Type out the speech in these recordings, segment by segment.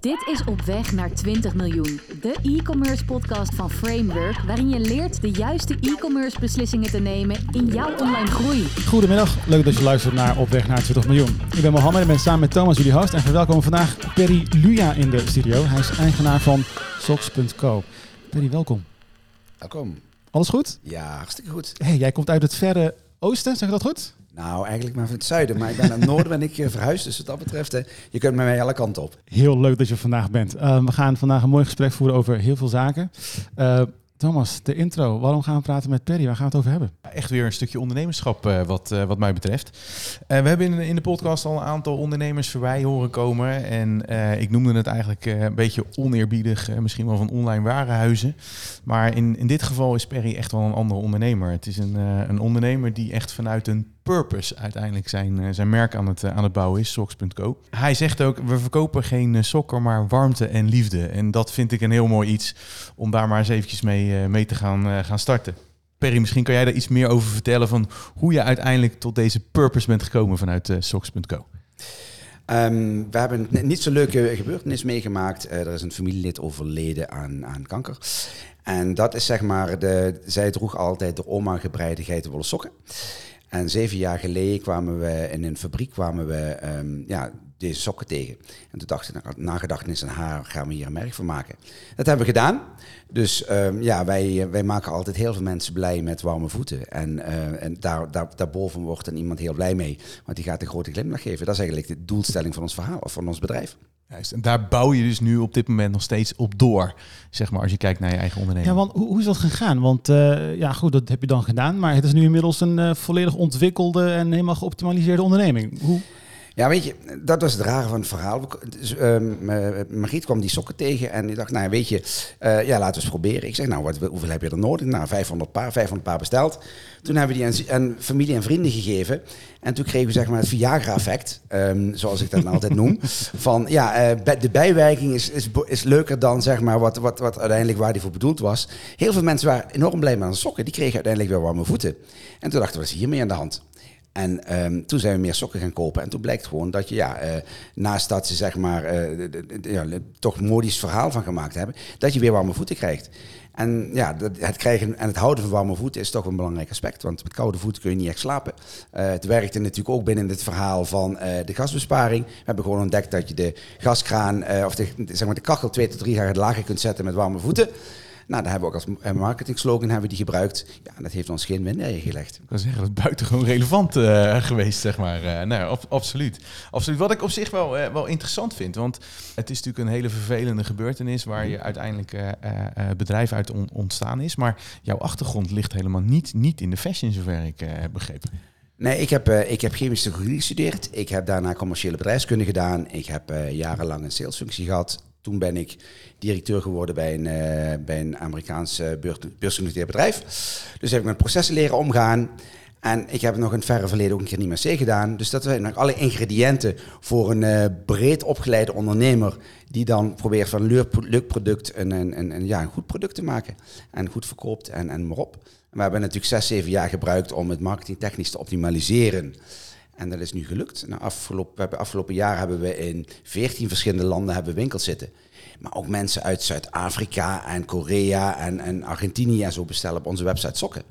Dit is Op Weg naar 20 miljoen, de e-commerce podcast van Framework, waarin je leert de juiste e-commerce beslissingen te nemen in jouw online groei. Goedemiddag, leuk dat je luistert naar Op Weg naar 20 miljoen. Ik ben Mohammed en ben samen met Thomas jullie host en verwelkomen vandaag Perry Luja in de studio. Hij is eigenaar van Socks.co. Perry, welkom. Welkom. Alles goed? Ja, hartstikke goed. Hey, jij komt uit het verre oosten, zeg je dat goed? Nou, eigenlijk maar van het zuiden, maar ik ben naar het noorden ben ik eh, verhuisd, dus wat dat betreft, hè, je kunt met mij alle kanten op. Heel leuk dat je vandaag bent. Uh, we gaan vandaag een mooi gesprek voeren over heel veel zaken. Uh, Thomas, de intro. Waarom gaan we praten met Perry? Waar gaan we het over hebben? Echt weer een stukje ondernemerschap uh, wat, uh, wat mij betreft. Uh, we hebben in, in, de podcast al een aantal ondernemers voorbij horen komen. En ik noemde het eigenlijk een beetje oneerbiedig, misschien wel van online warenhuizen. Maar in, in dit geval is Perry echt wel een andere ondernemer. Het is een, een ondernemer die echt vanuit een purpose uiteindelijk zijn, zijn merk aan het, aan het bouwen is, socks.co. Hij zegt ook, we verkopen geen sokken, maar warmte en liefde. En dat vind ik een heel mooi iets om daar maar eens eventjes mee, mee te gaan, gaan starten. Perry, misschien kan jij daar iets meer over vertellen van hoe je uiteindelijk tot deze purpose bent gekomen vanuit socks.co. Um, we hebben niet zo'n leuke gebeurtenis meegemaakt. Er is een familielid overleden aan, aan kanker. En dat is zeg maar, de, zij droeg altijd de oma gebreide geitenwolle sokken. En zeven jaar geleden kwamen we in een fabriek kwamen we um, ja, deze sokken tegen. En toen dacht ik, nagedachtenis aan haar gaan we hier een merk van maken. Dat hebben we gedaan. Dus um, ja, wij, wij maken altijd heel veel mensen blij met warme voeten. En, uh, en daar, daar, daarboven wordt dan iemand heel blij mee. Want die gaat een grote glimlach geven. Dat is eigenlijk de doelstelling van ons verhaal, of van ons bedrijf. Juist, en daar bouw je dus nu op dit moment nog steeds op door, zeg maar, als je kijkt naar je eigen onderneming. Ja, want hoe, hoe is dat gegaan? Want uh, ja, goed, dat heb je dan gedaan, maar het is nu inmiddels een uh, volledig ontwikkelde en helemaal geoptimaliseerde onderneming. Hoe? Ja, weet je, dat was het rare van het verhaal. Dus, um, Margriet kwam die sokken tegen en die dacht, nou weet je, uh, ja, laten we eens proberen. Ik zeg, nou, wat, hoeveel heb je er nodig? Nou, 500 paar, 500 paar besteld. Toen hebben we die aan, aan familie en vrienden gegeven. En toen kregen we zeg maar het Viagra-effect, um, zoals ik dat nou altijd noem. Van ja, uh, de bijwerking is, is, is leuker dan zeg maar wat, wat, wat uiteindelijk waar die voor bedoeld was. Heel veel mensen waren enorm blij met hun sokken. Die kregen uiteindelijk weer warme voeten. En toen dachten we, wat is hiermee aan de hand? En um, toen zijn we meer sokken gaan kopen. En toen blijkt gewoon dat je, ja, uh, naast dat ze zeg maar uh, ja, toch modisch verhaal van gemaakt hebben, dat je weer warme voeten krijgt. En ja, het krijgen en het houden van warme voeten is toch een belangrijk aspect. Want met koude voeten kun je niet echt slapen. Uh, het werkte natuurlijk ook binnen het verhaal van de gasbesparing. We hebben gewoon ontdekt dat je de gaskraan, of de, zeg maar de kachel 2 tot 3 graden lager kunt zetten met warme voeten. Nou, daar hebben we ook als marketing slogan hebben we die gebruikt. Ja, dat heeft ons geen minder gelegd. Ik kan zeggen, dat is buitengewoon relevant uh, geweest, zeg maar. Uh, nou, ab absoluut. absoluut. Wat ik op zich wel, uh, wel interessant vind, want het is natuurlijk een hele vervelende gebeurtenis waar je uiteindelijk bedrijf uit on ontstaan is. Maar jouw achtergrond ligt helemaal niet, niet in de fashion, zover ik heb begrepen. Nee, ik heb, uh, ik heb chemische technologie gestudeerd. Ik heb daarna commerciële bedrijfskunde gedaan. Ik heb uh, jarenlang een salesfunctie gehad. Toen ben ik directeur geworden bij een, uh, bij een Amerikaans uh, beursgenoteerd bedrijf. Dus heb ik met processen leren omgaan. En ik heb nog in het verre verleden ook een keer niet meer C gedaan. Dus dat zijn alle ingrediënten voor een uh, breed opgeleide ondernemer... die dan probeert van een leuk product een, een, een, ja, een goed product te maken. En goed verkoopt en, en maar op. We hebben natuurlijk zes, zeven jaar gebruikt om het marketingtechnisch te optimaliseren... En dat is nu gelukt. Nou, afgelopen, we afgelopen jaar hebben we in 14 verschillende landen hebben winkels zitten. Maar ook mensen uit Zuid-Afrika en Korea en, en Argentinië en zo bestellen op onze website sokken.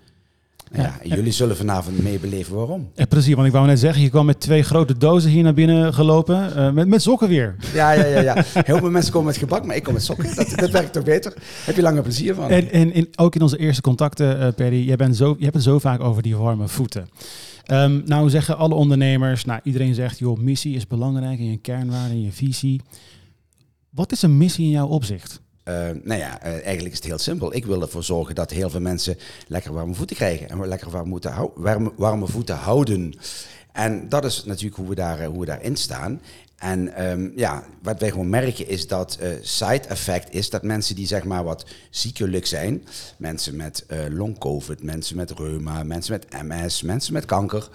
Nou ja, ja, jullie zullen vanavond meebeleven waarom. Ja, precies, want ik wou net zeggen, je kwam met twee grote dozen hier naar binnen gelopen, uh, met, met sokken weer. Ja, ja, ja, ja. Heel veel mensen komen met gebak, maar ik kom met sokken. Dat, dat werkt toch beter? Heb je langer plezier van. En, en in, ook in onze eerste contacten, uh, Perry, jij bent zo, je hebt het zo vaak over die warme voeten. Um, nou zeggen alle ondernemers, nou iedereen zegt, joh, missie is belangrijk in je kernwaarde, in je visie. Wat is een missie in jouw opzicht? Uh, nou ja, uh, eigenlijk is het heel simpel. Ik wil ervoor zorgen dat heel veel mensen lekker warme voeten krijgen en lekker warme, voeten, warme, warme voeten houden. En dat is natuurlijk hoe we, daar, hoe we daarin staan. En um, ja, wat wij gewoon merken is dat uh, side effect is dat mensen die zeg maar wat ziekelijk zijn, mensen met uh, long-covid, mensen met reuma, mensen met MS, mensen met kanker,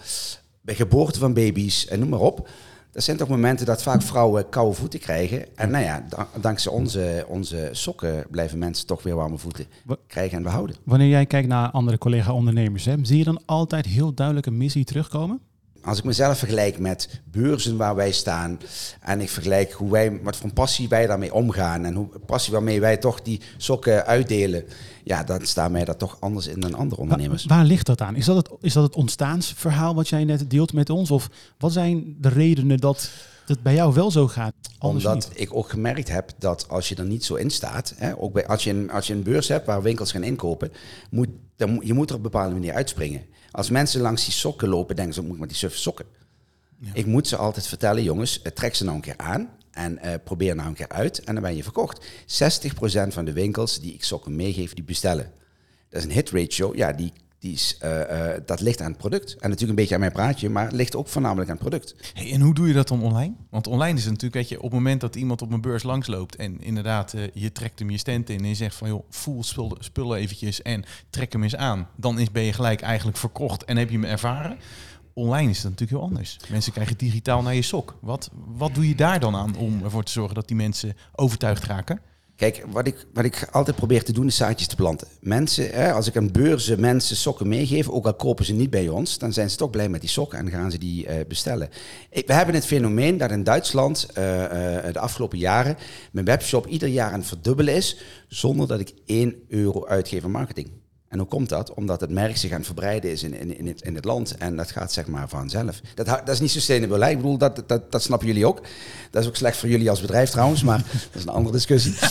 bij geboorte van baby's en noem maar op. Dat zijn toch momenten dat vaak vrouwen koude voeten krijgen. En nou ja, dankzij onze, onze sokken blijven mensen toch weer warme voeten krijgen en behouden. Wanneer jij kijkt naar andere collega-ondernemers, zie je dan altijd heel duidelijk een missie terugkomen? Als ik mezelf vergelijk met beurzen waar wij staan en ik vergelijk hoe wij, wat voor passie wij daarmee omgaan en hoe passie waarmee wij toch die sokken uitdelen, ja, dan staan wij daar toch anders in dan andere ondernemers. Waar, waar ligt dat aan? Is dat, het, is dat het ontstaansverhaal wat jij net deelt met ons? Of wat zijn de redenen dat het bij jou wel zo gaat? Anders Omdat niet? ik ook gemerkt heb dat als je er niet zo in staat, hè, ook bij, als, je een, als je een beurs hebt waar winkels gaan inkopen, moet, dan, je moet er op een bepaalde manier uitspringen. Als mensen langs die sokken lopen, denken ze, moet ik met die suffe sokken. Ik moet ze altijd vertellen, jongens, eh, trek ze nou een keer aan en eh, probeer nou een keer uit en dan ben je verkocht. 60% van de winkels die ik sokken meegeef, die bestellen. Dat is een hit ratio, ja, die, die eh, eh, dat ligt aan het product. En natuurlijk een beetje aan mijn praatje, maar het ligt ook voornamelijk aan het product. Hey, en hoe doe je dat dan online? Want online is het natuurlijk, weet je, op het moment dat iemand op een beurs langsloopt en inderdaad eh, je trekt hem je stand in en je zegt van joh, voel spullen, spullen eventjes en trek hem eens aan. Dan is, ben je gelijk eigenlijk verkocht en heb je hem ervaren. Online is het natuurlijk heel anders. Mensen krijgen digitaal naar je sok. Wat, wat doe je daar dan aan om ervoor te zorgen dat die mensen overtuigd raken? Kijk, wat ik, wat ik altijd probeer te doen is zaadjes te planten. Mensen, hè, als ik aan beurzen mensen sokken meegeef, ook al kopen ze niet bij ons, dan zijn ze toch blij met die sokken en gaan ze die eh, bestellen. We hebben het fenomeen dat in Duitsland eh, eh, de afgelopen jaren mijn webshop ieder jaar aan het verdubbelen is, zonder dat ik 1 euro uitgeef aan marketing. En hoe komt dat? Omdat het merk zich aan het verbreiden is in, in, in, het, in het land. En dat gaat zeg maar vanzelf. Dat, dat is niet sustainable. Hè? Ik bedoel, dat, dat, dat snappen jullie ook. Dat is ook slecht voor jullie als bedrijf trouwens. Maar dat is een andere discussie.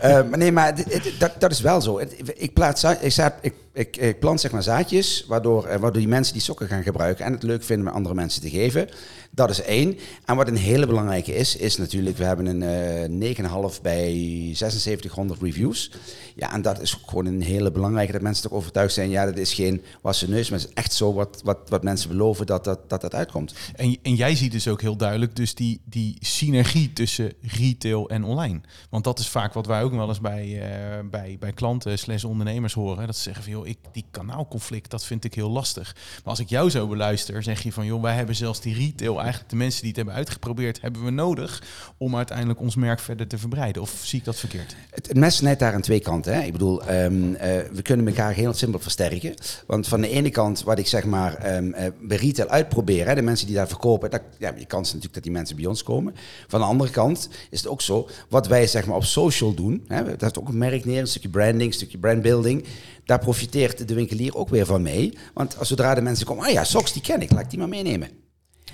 Eh, maar nee, maar dat, dat is wel zo. Ik, plaats, ik, ik, ik, ik plant zeg maar zaadjes, waardoor, eh, waardoor die mensen die sokken gaan gebruiken en het leuk vinden met andere mensen te geven. Dat is één. En wat een hele belangrijke is, is natuurlijk, we hebben een eh 9,5 bij 7600 reviews. Ja, en dat is gewoon een hele belangrijke, dat mensen toch overtuigd zijn, ja, dat is geen wassen neus, maar het is echt zo wat, wat, wat mensen beloven dat dat, dat, dat uitkomt. En, en jij ziet dus ook heel duidelijk dus die, die synergie tussen retail en online. Want dat is vaak wat wij ook wel eens bij, eh, bij, bij klanten slash ondernemers horen. Dat ze zeggen joh, ik, die kanaalconflict, dat vind ik heel lastig. Maar als ik jou zo beluister, zeg je van, joh, wij hebben zelfs die retail, eigenlijk de mensen die het hebben uitgeprobeerd, hebben we nodig om uiteindelijk ons merk verder te verbreiden. Of zie ik dat verkeerd? Het, mes snijdt daar aan twee kanten. Hè. Ik bedoel, ehm, eh, we kunnen elkaar heel simpel versterken. Want van de ene kant, wat ik zeg maar ehm, eh, bij retail uitprobeer, hè, de mensen die daar verkopen, dat, ja, je kans natuurlijk dat die mensen bij ons komen. Van de andere kant is het ook zo, wat wij zeg maar op social doen, hè, dat is ook een merk neer, een stukje branding, een stukje brandbuilding. Daar profiteert de winkelier ook weer van mee. Want als zodra de mensen komen, ah ja, socks die ken ik, laat ik die maar meenemen.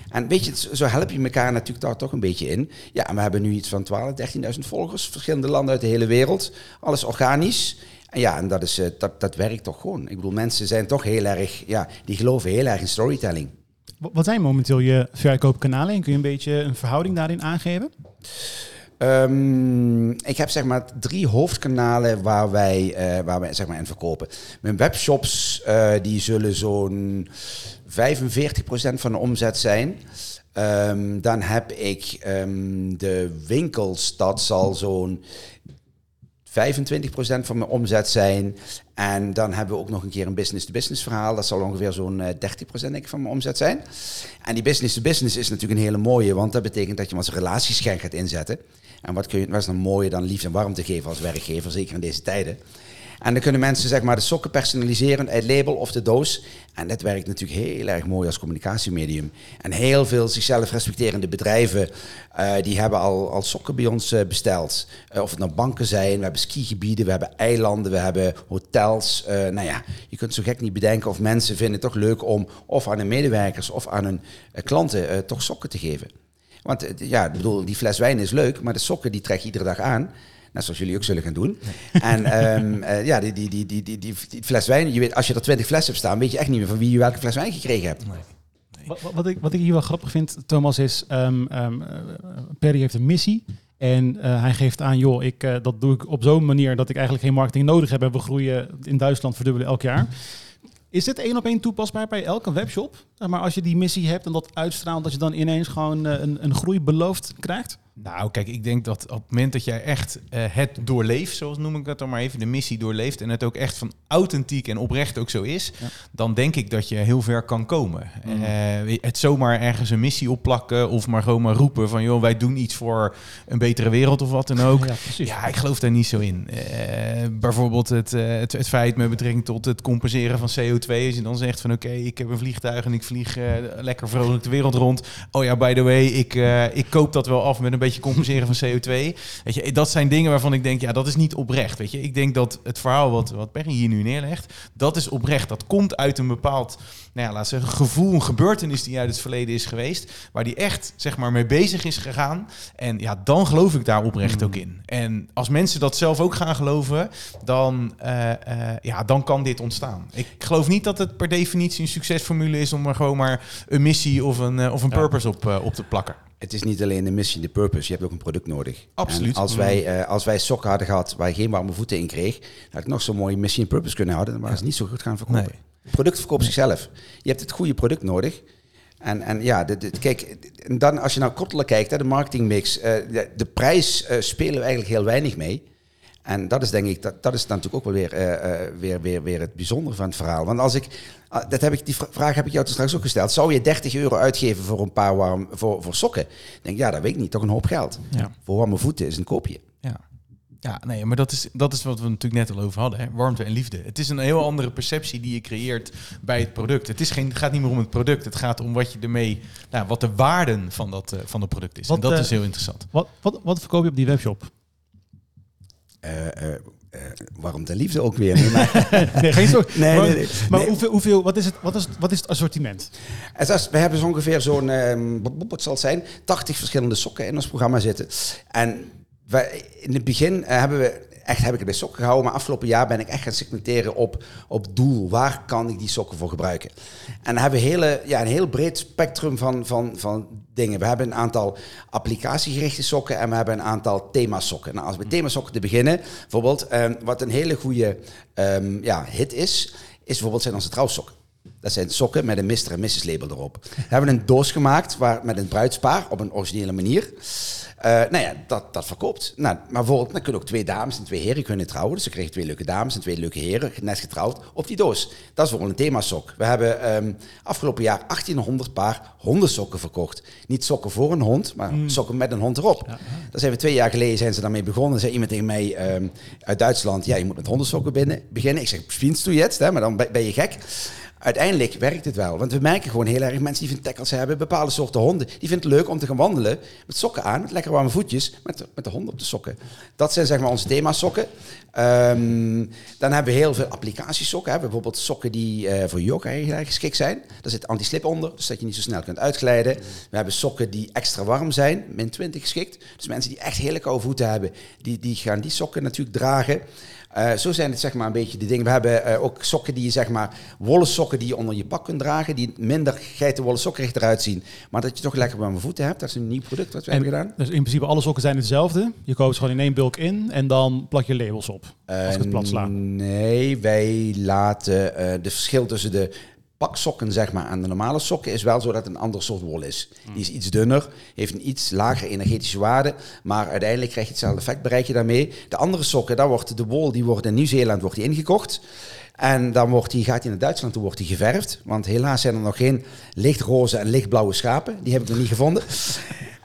En weet je, zo help je elkaar natuurlijk daar toch een beetje in. Ja, we hebben nu iets van 12, 13.000 volgers. Verschillende landen uit de hele wereld. Alles organisch. En ja, en dat, is, eh, dat, dat werkt toch gewoon. Ik bedoel, mensen zijn toch heel erg, ja, die geloven heel erg in storytelling. Wa- Wat zijn momenteel je verkoopkanalen? En kun je een beetje een verhouding daarin aangeven? Ehm, ik heb zeg maar drie hoofdkanalen waar wij, eh, waar wij zeg maar in verkopen. Mijn webshops eh, die zullen zo'n 45% van de omzet zijn. Ehm, dan heb ik ehm, de winkels, dat zal zo'n 25% van mijn omzet zijn. En dan hebben we ook nog een keer een business-to-business verhaal. Dat zal ongeveer zo'n eh, 30% denk ik van mijn omzet zijn. En die business-to-business is natuurlijk een hele mooie, want dat betekent dat je hem als relatieschenk gaat inzetten. En wat, kun je, wat is dan mooier dan liefde en warmte geven als werkgever, zeker in deze tijden. En dan kunnen mensen zeg maar de sokken personaliseren, het label of de doos. En dat werkt natuurlijk heel erg mooi als communicatiemedium. En heel veel zichzelf respecterende bedrijven, eh, die hebben al, al sokken bij ons eh, besteld. Eh, of het nou banken zijn, we hebben skigebieden, we hebben eilanden, we hebben hotels. Nou ja, je kunt zo gek niet bedenken of mensen vinden het toch leuk om of aan hun medewerkers of aan hun klanten toch sokken te geven. Want eh, ja, ik bedoel, die fles wijn is leuk, maar de sokken die trek je iedere dag aan. Net zoals jullie ook zullen gaan doen. En ehm, eh, ja, die, die, die, die, die, die, die fles wijn, je weet, als je er twintig flessen hebt staan, weet je echt niet meer van wie je welke fles wijn gekregen hebt. Wat, wat- wat, ik, wat ik hier wel grappig vind, Thomas, is ehm ehm, eh, Perry heeft een missie. En eh, hij geeft aan, joh, ik, eh, dat doe ik op zo'n manier dat ik eigenlijk geen marketing nodig heb. En we groeien in Duitsland verdubbelen elk jaar. Is dit één op één toepasbaar bij elke webshop? Zeg Maar als je die missie hebt en dat uitstraalt, dat je dan ineens gewoon eh, een, een groei beloofd krijgt? Nou, kijk, ik denk dat op het moment dat jij echt eh, het doorleeft, zoals noem ik dat dan maar even, de missie doorleeft en het ook echt van authentiek en oprecht ook zo is, Ja. dan denk ik dat je heel ver kan komen. Mhm. Eh, het zomaar ergens een missie opplakken of maar gewoon maar roepen van, joh, wij doen iets voor een betere wereld of wat dan ook. Ja. Ja, ik geloof daar niet zo in. Eh, bijvoorbeeld het, het, het feit met betrekking tot het compenseren van CO2. Als je dan zegt van oké, ik heb een vliegtuig en ik vlieg lekker vrolijk de wereld rond. Oh ja, by the way, ik, ik koop dat wel af met een beetje compenseren van CO2. Weet je, dat zijn dingen waarvan ik denk, ja, dat is niet oprecht. Weet je, ik denk dat het verhaal wat, wat Perry hier nu neerlegt, dat is oprecht. Dat komt uit een bepaald, nou ja, laat zeggen, gevoel, een gebeurtenis die uit het verleden is geweest, waar die echt, zeg maar, mee bezig is gegaan. En ja, dan geloof ik daar oprecht ook in. En als mensen dat zelf ook gaan geloven, dan, eh, eh, ja, dan kan dit ontstaan. Ik geloof niet dat het per definitie een succesformule is om er gewoon maar een missie of een, eh, of een Ja. purpose op, op te plakken. Het is niet alleen de missie, de purpose. Je hebt ook een product nodig. Absoluut. En als, wij, eh, als wij sokken hadden gehad waar je geen warme voeten in kreeg, had ik nog zo'n mooie missie en purpose kunnen houden. Dan waren ze niet zo goed gaan verkopen. Nee. Het product verkoopt zichzelf. Je hebt het goede product nodig. En, en ja, de- kijk, en dan als je naar Kottelen kijkt, hè, de marketingmix, eh de, de prijs eh, spelen we eigenlijk heel weinig mee. En dat is denk ik, dat, dat is natuurlijk ook wel weer, eh, eh, weer, weer, weer het bijzondere van het verhaal. Want als ik, ah, dat heb ik, die vra- vraag heb ik jou toen straks ook gesteld. Zou je 30 euro uitgeven voor een paar warm, voor, voor sokken? Ik denk, ja, dat weet ik niet. Toch een hoop geld. Ja. Voor warme voeten is een koopje. Ja. Ja, nee, maar dat is, dat is wat we natuurlijk net al over hadden. Hè? Warmte en liefde. Het is een heel andere perceptie die je creëert bij het product. Het, is geen, het gaat niet meer om het product. Het gaat om wat je ermee, nou, wat de waarden van dat, eh, van het product is. Wat, en dat is heel interessant. Wat, wat, wat verkoop je op die webshop? Eh, eh, eh, warmte en liefde ook weer. Nee, geen zorg. Nee, maar nee, maar. Hoeveel, hoeveel, wat, is het, wat, is, wat is het assortiment? Het is- we hebben zo ongeveer zo'n, ehm, wat zal het zijn, 80 verschillende sokken in ons programma zitten. En wij, in het begin hebben we, echt heb ik het bij sokken gehouden, maar afgelopen jaar ben ik echt gaan segmenteren op, op doel. Waar kan ik die sokken voor gebruiken? En dan hebben we hele, ja, een heel breed spectrum van, van, van dingen. We hebben een aantal applicatiegerichte sokken en we hebben een aantal themasokken. Nou, als we themasokken te beginnen, bijvoorbeeld, ehm, wat een hele goede ehm, ja, hit is, is bijvoorbeeld zijn onze trouwsokken. Dat zijn sokken met een Mr. en Mrs. label erop. We hebben een doos gemaakt waar, met een bruidspaar op een originele manier. Eh, nou ja, dat, dat verkoopt. Nou, maar bijvoorbeeld, dan kunnen ook twee dames en twee heren kunnen trouwen. Dus ze kregen twee leuke dames en twee leuke heren, net getrouwd, op die doos. Dat is bijvoorbeeld een themasok. We hebben ehm, afgelopen jaar 1800 paar hondensokken verkocht. Niet sokken voor een hond, maar sokken met een hond erop. Daar zijn we twee jaar geleden zijn ze daarmee begonnen. zei iemand tegen mij ehm, uit Duitsland, ja, je moet met hondensokken binnen, beginnen. Ik zeg, spienst doe je het, hè, maar dan ben je gek. Uiteindelijk werkt het wel. Want we merken gewoon heel erg mensen die van tackles hebben, bepaalde soorten honden. Die vinden het leuk om te gaan wandelen met sokken aan, met lekker warme voetjes, met met de hond op de sokken. Dat zijn zeg maar onze themasokken. Ehm, dan hebben we heel veel applicatiesokken. Hè. Bijvoorbeeld sokken die eh, voor yoga eigenlijk geschikt zijn. Daar zit anti-slip onder, dus dat je niet zo snel kunt uitglijden. We hebben sokken die extra warm zijn, min 20 geschikt. Dus mensen die echt hele koude voeten hebben, die, die gaan die sokken natuurlijk dragen. Eh, zo zijn het zeg maar een beetje de dingen. We hebben eh, ook sokken die je zeg maar, wollen sokken die je onder je pak kunt dragen, die minder geitenwolle eruit zien, maar dat je toch lekker warme voeten hebt. Dat is een nieuw product wat we hebben gedaan. Dus in principe alle sokken zijn hetzelfde. Je koopt ze gewoon in één bulk in en dan plak je labels op. Als ik het plat sla. Eh, Nee, wij laten eh de verschil tussen de paksokken zeg maar, en de normale sokken is wel zo dat het een ander soort wol is. Die is iets dunner, heeft een iets lagere energetische waarde, maar uiteindelijk krijg je hetzelfde effect, bereik je daarmee. De andere sokken, daar wordt de wol, die wordt in Nieuw-Zeeland wordt die ingekocht. En dan wordt die, gaat hij naar Duitsland, toe wordt die geverfd. Want helaas zijn er nog geen lichtroze en lichtblauwe schapen. Die heb ik nog niet gevonden.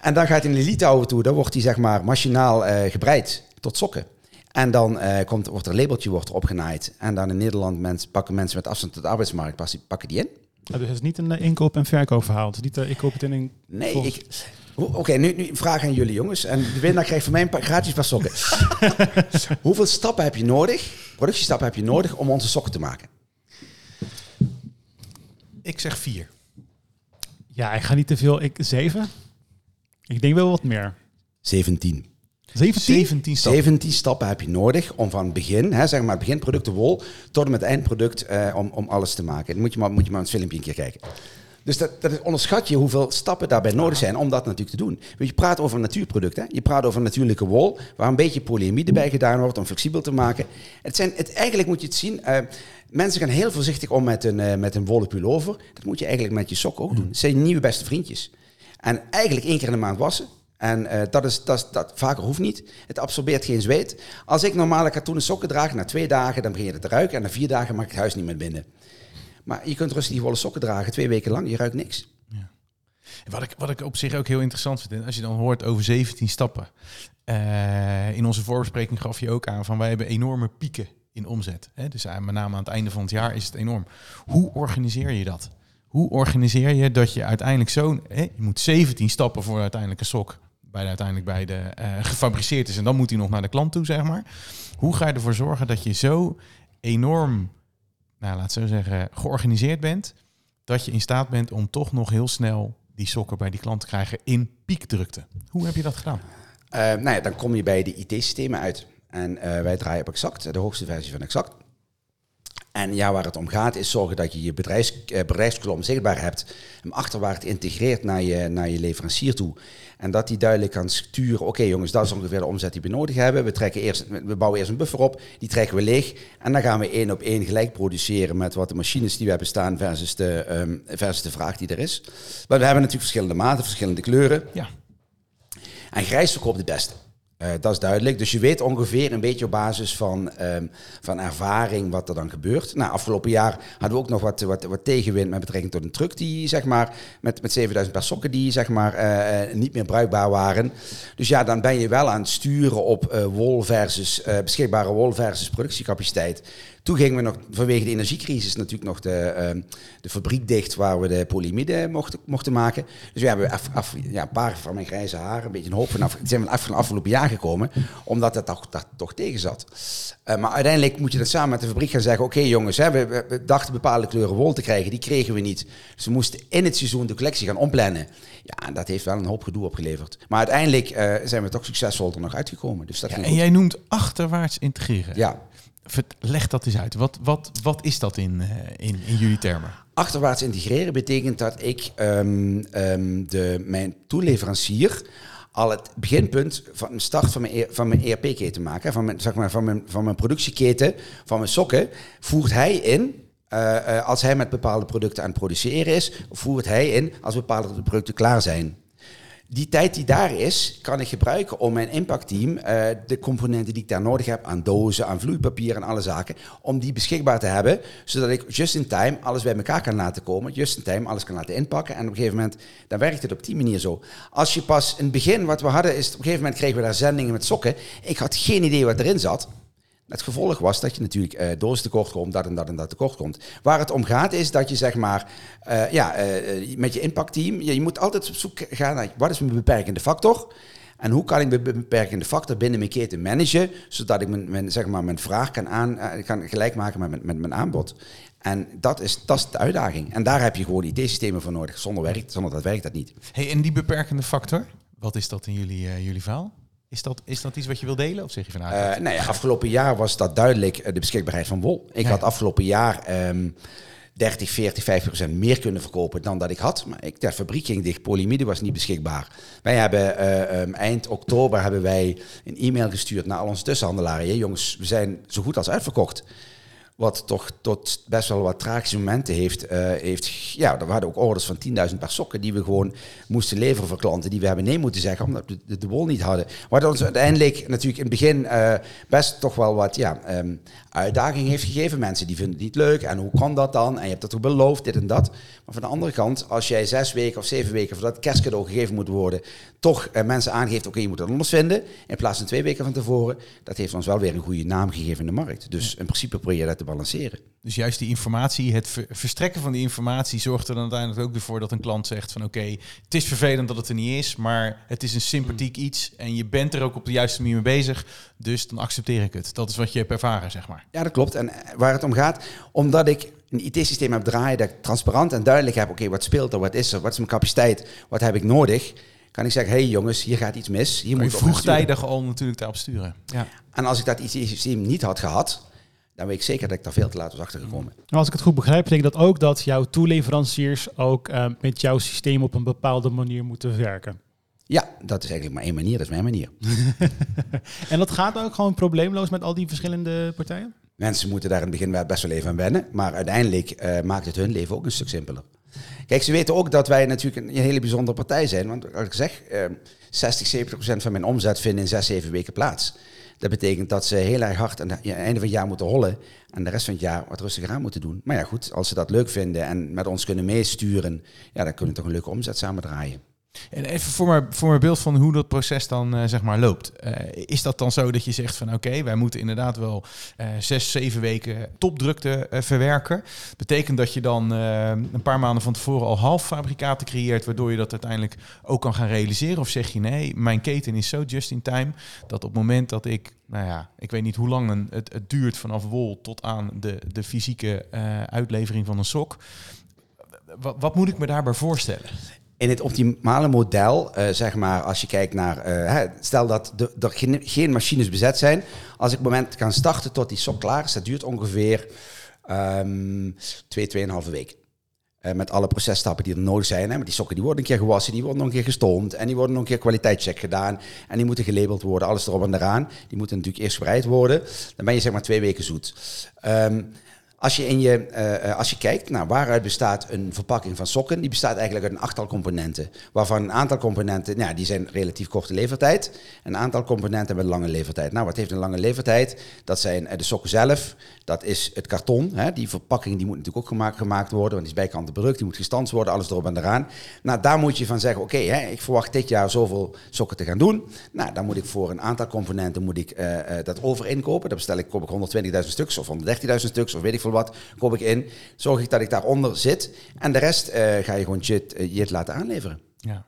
En dan gaat hij naar Litouwen toe. Dan wordt die zeg maar machinaal eh, gebreid tot sokken. En dan eh, komt, wordt er een labeltje wordt er opgenaaid. En dan in Nederland mensen, pakken mensen met afstand tot de arbeidsmarkt pas- pakken die in. Ja, dus het is niet een eh, inkoop- en verkoopverhaal. Het is niet, eh, ik koop het in een... Nee, volgens- ik... Oké, nu, nu vraag aan jullie jongens. En de winnaar krijgt van mij een paar gratis paar sokken. Hoeveel stappen heb je nodig, productiestappen heb je nodig om onze sokken te maken? Ik zeg vier. Ja, ik ga niet te veel. Ik, zeven? Ik denk wel wat meer. 17. 17? 17 stappen. 17 stappen heb je nodig om van het begin, hè, zeg maar beginproduct de wol, tot en met het eindproduct eh, om, om alles te maken. Dan moet je maar, moet je maar het filmpje een keer kijken. Dus dat, dat is- onderschat je hoeveel stappen daarbij nodig zijn om dat natuurlijk te doen. Want je praat over een natuurproduct. Hè? Je praat over natuurlijke wol, waar een beetje polyamide bij gedaan wordt om flexibel te maken. Het zijn, het, eigenlijk moet je het zien. eh, mensen gaan heel voorzichtig om met een, eh, met een wollen pullover. Dat moet je eigenlijk met je sok ook doen. Het zijn je nieuwe beste vriendjes. En eigenlijk één keer in de maand wassen. En eh, dat is, dat, dat vaker hoeft niet. Het absorbeert geen zweet. Als ik normale katoenen sokken draag, na twee dagen dan begin je het te ruiken. En na vier dagen mag ik het huis niet meer binnen. Maar je kunt rustig die wollen sokken dragen, twee weken lang, je ruikt niks. Wat ik, wat ik op zich ook heel interessant vind, als je dan hoort over 17 stappen. Uh, in onze voorbespreking gaf je ook aan van wij hebben enorme pieken in omzet. Hè? Dus uh, met name aan het einde van het jaar is het enorm. Hoe organiseer je dat? Hoe organiseer je dat je uiteindelijk zo'n... Je moet 17 stappen voor uiteindelijk een sok bij de, uiteindelijk bij de uh, gefabriceerd is. En dan moet hij nog naar de klant toe, zeg maar. Hoe ga je ervoor zorgen dat je zo enorm, nou laat zo zeggen, georganiseerd bent, dat je in staat bent om toch nog heel snel die sokken bij die klant te krijgen in piekdrukte. Hoe heb je dat gedaan? Uh, nou ja, dan kom je bij de IT-systemen uit. En uh, wij draaien op Exact, de hoogste versie van Exact. En ja, waar het om gaat is zorgen dat je je bedrijfs, uh, bedrijfskolom zichtbaar hebt, hem achterwaarts integreert naar je, naar je leverancier toe. En dat die duidelijk kan sturen, oké jongens, dat is ongeveer de omzet die we nodig hebben. We, trekken eerst, we bouwen eerst een buffer op, die trekken we leeg. En dan gaan we één op één gelijk produceren met wat de machines die we hebben staan versus de, um, versus de vraag die er is. Maar we hebben natuurlijk verschillende maten, verschillende kleuren. Ja. En grijs verkoopt het beste. Uh, dat is duidelijk. Dus je weet ongeveer een beetje op basis van, um, van ervaring wat er dan gebeurt. Nou, afgelopen jaar hadden we ook nog wat, wat, wat tegenwind met betrekking tot een truck die zeg maar met, met 7000 paar sokken die zeg maar uh, niet meer bruikbaar waren. Dus ja, dan ben je wel aan het sturen op wol versus beschikbare wol versus productiecapaciteit. Toen gingen we nog vanwege de energiecrisis natuurlijk nog de, uh, de fabriek dicht waar we de polymide mochten, mochten maken. Dus we hebben af, af, ja, een paar van mijn grijze haren, een beetje een hoop vanaf, zijn we af van afgelopen jaar gekomen, omdat het toch, dat toch tegen zat. Uh, maar uiteindelijk moet je dat samen met de fabriek gaan zeggen, oké okay, jongens, hè, we, we, dachten bepaalde kleuren wol te krijgen, die kregen we niet. Dus we moesten in het seizoen de collectie gaan omplannen. Ja, en dat heeft wel een hoop gedoe opgeleverd. Maar uiteindelijk uh, zijn we toch succesvol er nog uitgekomen. Dus dat ja, en jij noemt achterwaarts integreren. Ja. Leg dat eens uit. Wat, wat, wat is dat in, uh, in, in jullie termen? Achterwaarts integreren betekent dat ik um, um, de, mijn toeleverancier al het beginpunt van de start van mijn, van mijn ERP-keten maken, van mijn, zeg maar, van, mijn, van mijn productieketen, van mijn sokken, voert hij in. Uh, uh, als hij met bepaalde producten aan het produceren is, voert hij in als bepaalde producten klaar zijn die tijd die daar is, kan ik gebruiken om mijn impactteam uh, de componenten die ik daar nodig heb aan dozen, aan vloeipapier en alle zaken, om die beschikbaar te hebben, zodat ik just in time alles bij elkaar kan laten komen, just in time alles kan laten inpakken en op een gegeven moment, dan werkt het op die manier zo. Als je pas in het begin, wat we hadden, is op een gegeven moment kregen we daar zendingen met sokken. Ik had geen idee wat erin zat. Het gevolg was dat je natuurlijk uh, doos tekort komt, dat en dat en dat tekort komt. Waar het om gaat is dat je zeg maar, uh, ja, uh, met je impactteam, je, je moet altijd op zoek gaan naar wat is mijn beperkende factor en hoe kan ik mijn beperkende factor binnen mijn keten managen, zodat ik mijn, zeg maar, mijn vraag kan, aan, kan gelijk maken met, met, met mijn aanbod. En dat is, dat is de uitdaging. En daar heb je gewoon IT-systemen voor nodig. Zonder, werkt, zonder dat werkt dat niet. Hey, en die beperkende factor, wat is dat in jullie, jullie verhaal? Is dat, is dat iets wat je wil delen? Of zeg je van nou, uh, nee, afgelopen jaar was dat duidelijk de beschikbaarheid van wol. Ik ja. had afgelopen jaar um, 30, 40, 50 procent meer kunnen verkopen dan dat ik had. Maar ik, de fabriek ging dicht, polymide was niet beschikbaar. Wij hebben uh, um, eind oktober hebben wij een e-mail gestuurd naar al onze tussenhandelaren. Hey, jongens, we zijn zo goed als uitverkocht. Wat toch tot best wel wat tragische momenten heeft. Uh, heeft ja, we hadden ook orders van 10.000 paar sokken die we gewoon moesten leveren voor klanten. Die we hebben nee moeten zeggen omdat we de, de wol niet hadden. Wat ons uiteindelijk natuurlijk in het begin uh, best toch wel wat ja, um, uitdaging heeft gegeven. Mensen die vinden het niet leuk. En hoe kan dat dan? En je hebt dat ook beloofd, dit en dat. Maar van de andere kant, als jij zes weken of zeven weken voordat het kerstcadeau gegeven moet worden, toch uh, mensen aangeeft, oké, okay, je moet het anders vinden. In plaats van twee weken van tevoren. Dat heeft ons wel weer een goede naam gegeven in de markt. Dus in principe probeer je dat te balanceren. Dus juist die informatie, het ver verstrekken van die informatie zorgt er dan uiteindelijk ook weer voor dat een klant zegt van oké, okay, het is vervelend dat het er niet is, maar het is een sympathiek iets en je bent er ook op de juiste manier mee bezig, dus dan accepteer ik het. Dat is wat je hebt ervaren, zeg maar. Ja, dat klopt. En waar het om gaat, omdat ik een IT-systeem heb draaien dat ik transparant en duidelijk heb, oké, okay, wat speelt er, wat is er, wat is mijn capaciteit, wat heb ik nodig, kan ik zeggen, hé hey jongens, hier gaat iets mis. Hier moet je vroegtijdig al natuurlijk daarop sturen. Ja. En als ik dat IT-systeem niet had gehad, dan weet ik zeker dat ik daar veel te laat was achtergekomen. Als ik het goed begrijp, betekent dat ook dat jouw toeleveranciers ook uh, met jouw systeem op een bepaalde manier moeten werken. Ja, dat is eigenlijk maar één manier, dat is mijn manier. en dat gaat ook gewoon probleemloos met al die verschillende partijen? Mensen moeten daar in het begin best wel even aan wennen, maar uiteindelijk uh, maakt het hun leven ook een stuk simpeler. Kijk, ze weten ook dat wij natuurlijk een hele bijzondere partij zijn. Want als ik zeg, uh, 60, 70 procent van mijn omzet vinden in zes, zeven weken plaats. Dat betekent dat ze heel erg hard aan het einde van het jaar moeten hollen en de rest van het jaar wat rustiger aan moeten doen. Maar ja, goed, als ze dat leuk vinden en met ons kunnen meesturen, ja, dan kunnen we toch een leuke omzet samen draaien. En even voor mijn, voor mijn beeld van hoe dat proces dan uh, zeg maar loopt. Uh, is dat dan zo dat je zegt van oké, wij moeten inderdaad wel uh, zes, zeven weken topdrukte verwerken. Betekent dat je dan een paar maanden van tevoren al halffabrikaten creëert, waardoor je dat uiteindelijk ook kan gaan realiseren? Of zeg je nee, mijn keten is zo just in time dat op het moment dat ik, nou ja, ik weet niet hoe lang het, het duurt vanaf wol tot aan de, de fysieke uitlevering van een sok. Wat, wat moet ik me daarbij voorstellen? In het optimale model, uh, zeg maar, als je kijkt naar, uh, stel dat er geen, machines bezet zijn, als ik het moment kan starten tot die sok klaar is, dat duurt ongeveer um, twee, tweeënhalve week. Uh, met alle processtappen die er nodig zijn. Hè. Maar die sokken die worden een keer gewassen, die worden nog een keer gestoomd en die worden nog een keer kwaliteitscheck gedaan. En die moeten gelabeld worden, alles erop en eraan. Die moeten natuurlijk eerst bereid worden. Dan ben je zeg maar twee weken zoet. Um, als je, in je, uh, als je kijkt naar waaruit bestaat een verpakking van sokken, die bestaat eigenlijk uit een achttal componenten. Waarvan een aantal componenten, nou, die zijn relatief korte levertijd. Een aantal componenten hebben een lange levertijd. Nou, wat heeft een lange levertijd? Dat zijn de sokken zelf, dat is het karton. Hè? Die verpakking die moet natuurlijk ook gemaakt, gemaakt worden, want die is bijkant product, die moet gestanst worden, alles erop en eraan. Nou, daar moet je van zeggen, oké, okay, ik verwacht dit jaar zoveel sokken te gaan doen. Nou, dan moet ik voor een aantal componenten moet ik, uh, dat overinkopen. Dan bestel ik, koop ik 120.000 stuks of 130.000 stuks of weet ik veel wat, koop ik in. Zorg ik dat ik daaronder zit. En de rest uh, ga je gewoon JIT, JIT laten aanleveren. Ja.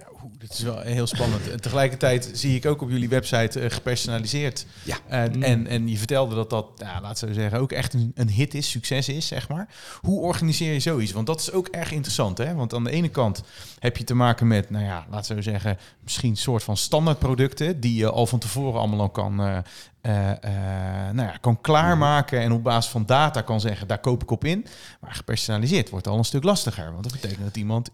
Ja, dit is wel heel spannend. En tegelijkertijd zie ik ook op jullie website uh, gepersonaliseerd. Ja. En, mm. en, en je vertelde dat dat, ja, laten we zeggen, ook echt een, een hit is, succes is, zeg maar. Hoe organiseer je zoiets? Want dat is ook erg interessant, hè? Want aan de ene kant heb je te maken met, nou ja, laten we zeggen, misschien een soort van standaardproducten die je al van tevoren allemaal al kan, uh, uh, nou ja, kan klaarmaken en op basis van data kan zeggen, daar koop ik op in. Maar gepersonaliseerd wordt al een stuk lastiger. Want dat betekent dat iemand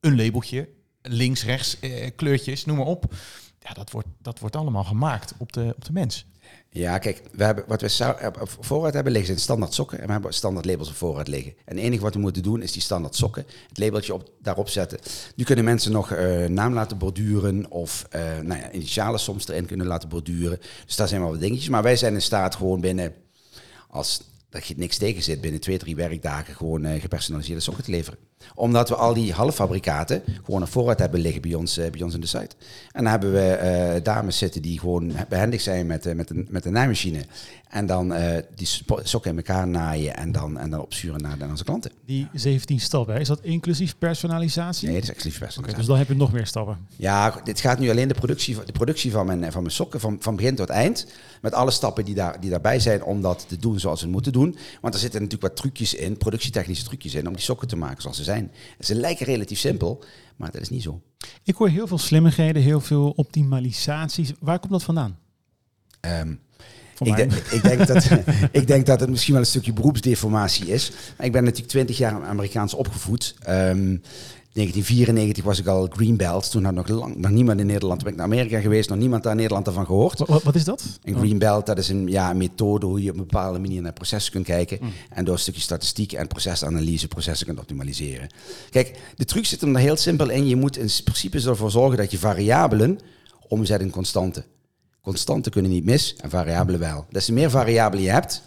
een labeltje, links, rechts, uh, kleurtjes, noem maar op. Ja, dat wordt, dat wordt allemaal gemaakt op de, op de mens. Ja, kijk, we hebben, wat we op voorraad hebben liggen zijn standaard sokken en we hebben standaard labels op voorraad liggen. En het enige wat we moeten doen is die standaard sokken, het labeltje op, daarop zetten. Nu kunnen mensen nog uh, naam laten borduren of uh, nou ja, initialen soms erin kunnen laten borduren. Dus daar zijn wel wat dingetjes. Maar wij zijn in staat gewoon binnen, als dat je niks tegen zit, binnen twee, drie werkdagen gewoon gepersonaliseerde sokken te leveren omdat we al die halffabrikaten gewoon op voorraad hebben liggen bij ons, bij ons in de site. En dan hebben we uh, dames zitten die gewoon behendig zijn met, uh, met, een, met een naaimachine. En dan uh, die sokken in elkaar naaien en dan, en dan opsturen naar, naar onze klanten. Die 17 stappen, is dat inclusief personalisatie? Nee, dat is exclusief personalisatie. Okay, dus dan heb je nog meer stappen. Ja, dit gaat nu alleen de productie, de productie van, mijn, van mijn sokken, van, van begin tot eind. Met alle stappen die, daar, die daarbij zijn om dat te doen zoals we moeten doen. Want er zitten natuurlijk wat trucjes in, productietechnische trucjes in, om die sokken te maken zoals ze zijn. Ze lijken relatief simpel, maar dat is niet zo. Ik hoor heel veel slimmigheden, heel veel optimalisaties. Waar komt dat vandaan? Um, ik, denk, ik, denk dat, ik denk dat het misschien wel een stukje beroepsdeformatie is. Ik ben natuurlijk twintig jaar Amerikaans opgevoed. Um, 1994 was ik al Greenbelt. Toen had nog, lang, nog niemand in Nederland. Toen ben ik naar Amerika geweest, nog niemand daar in Nederland ervan gehoord. Wat, wat is dat? Een Greenbelt, dat is een ja, methode hoe je op een bepaalde manier naar processen kunt kijken. Mm. En door een stukje statistiek en procesanalyse processen kunt optimaliseren. Kijk, de truc zit er heel simpel in. Je moet in principe ervoor zorgen dat je variabelen omzet in constanten. Constanten kunnen niet mis en variabelen wel. Des te meer variabelen je hebt,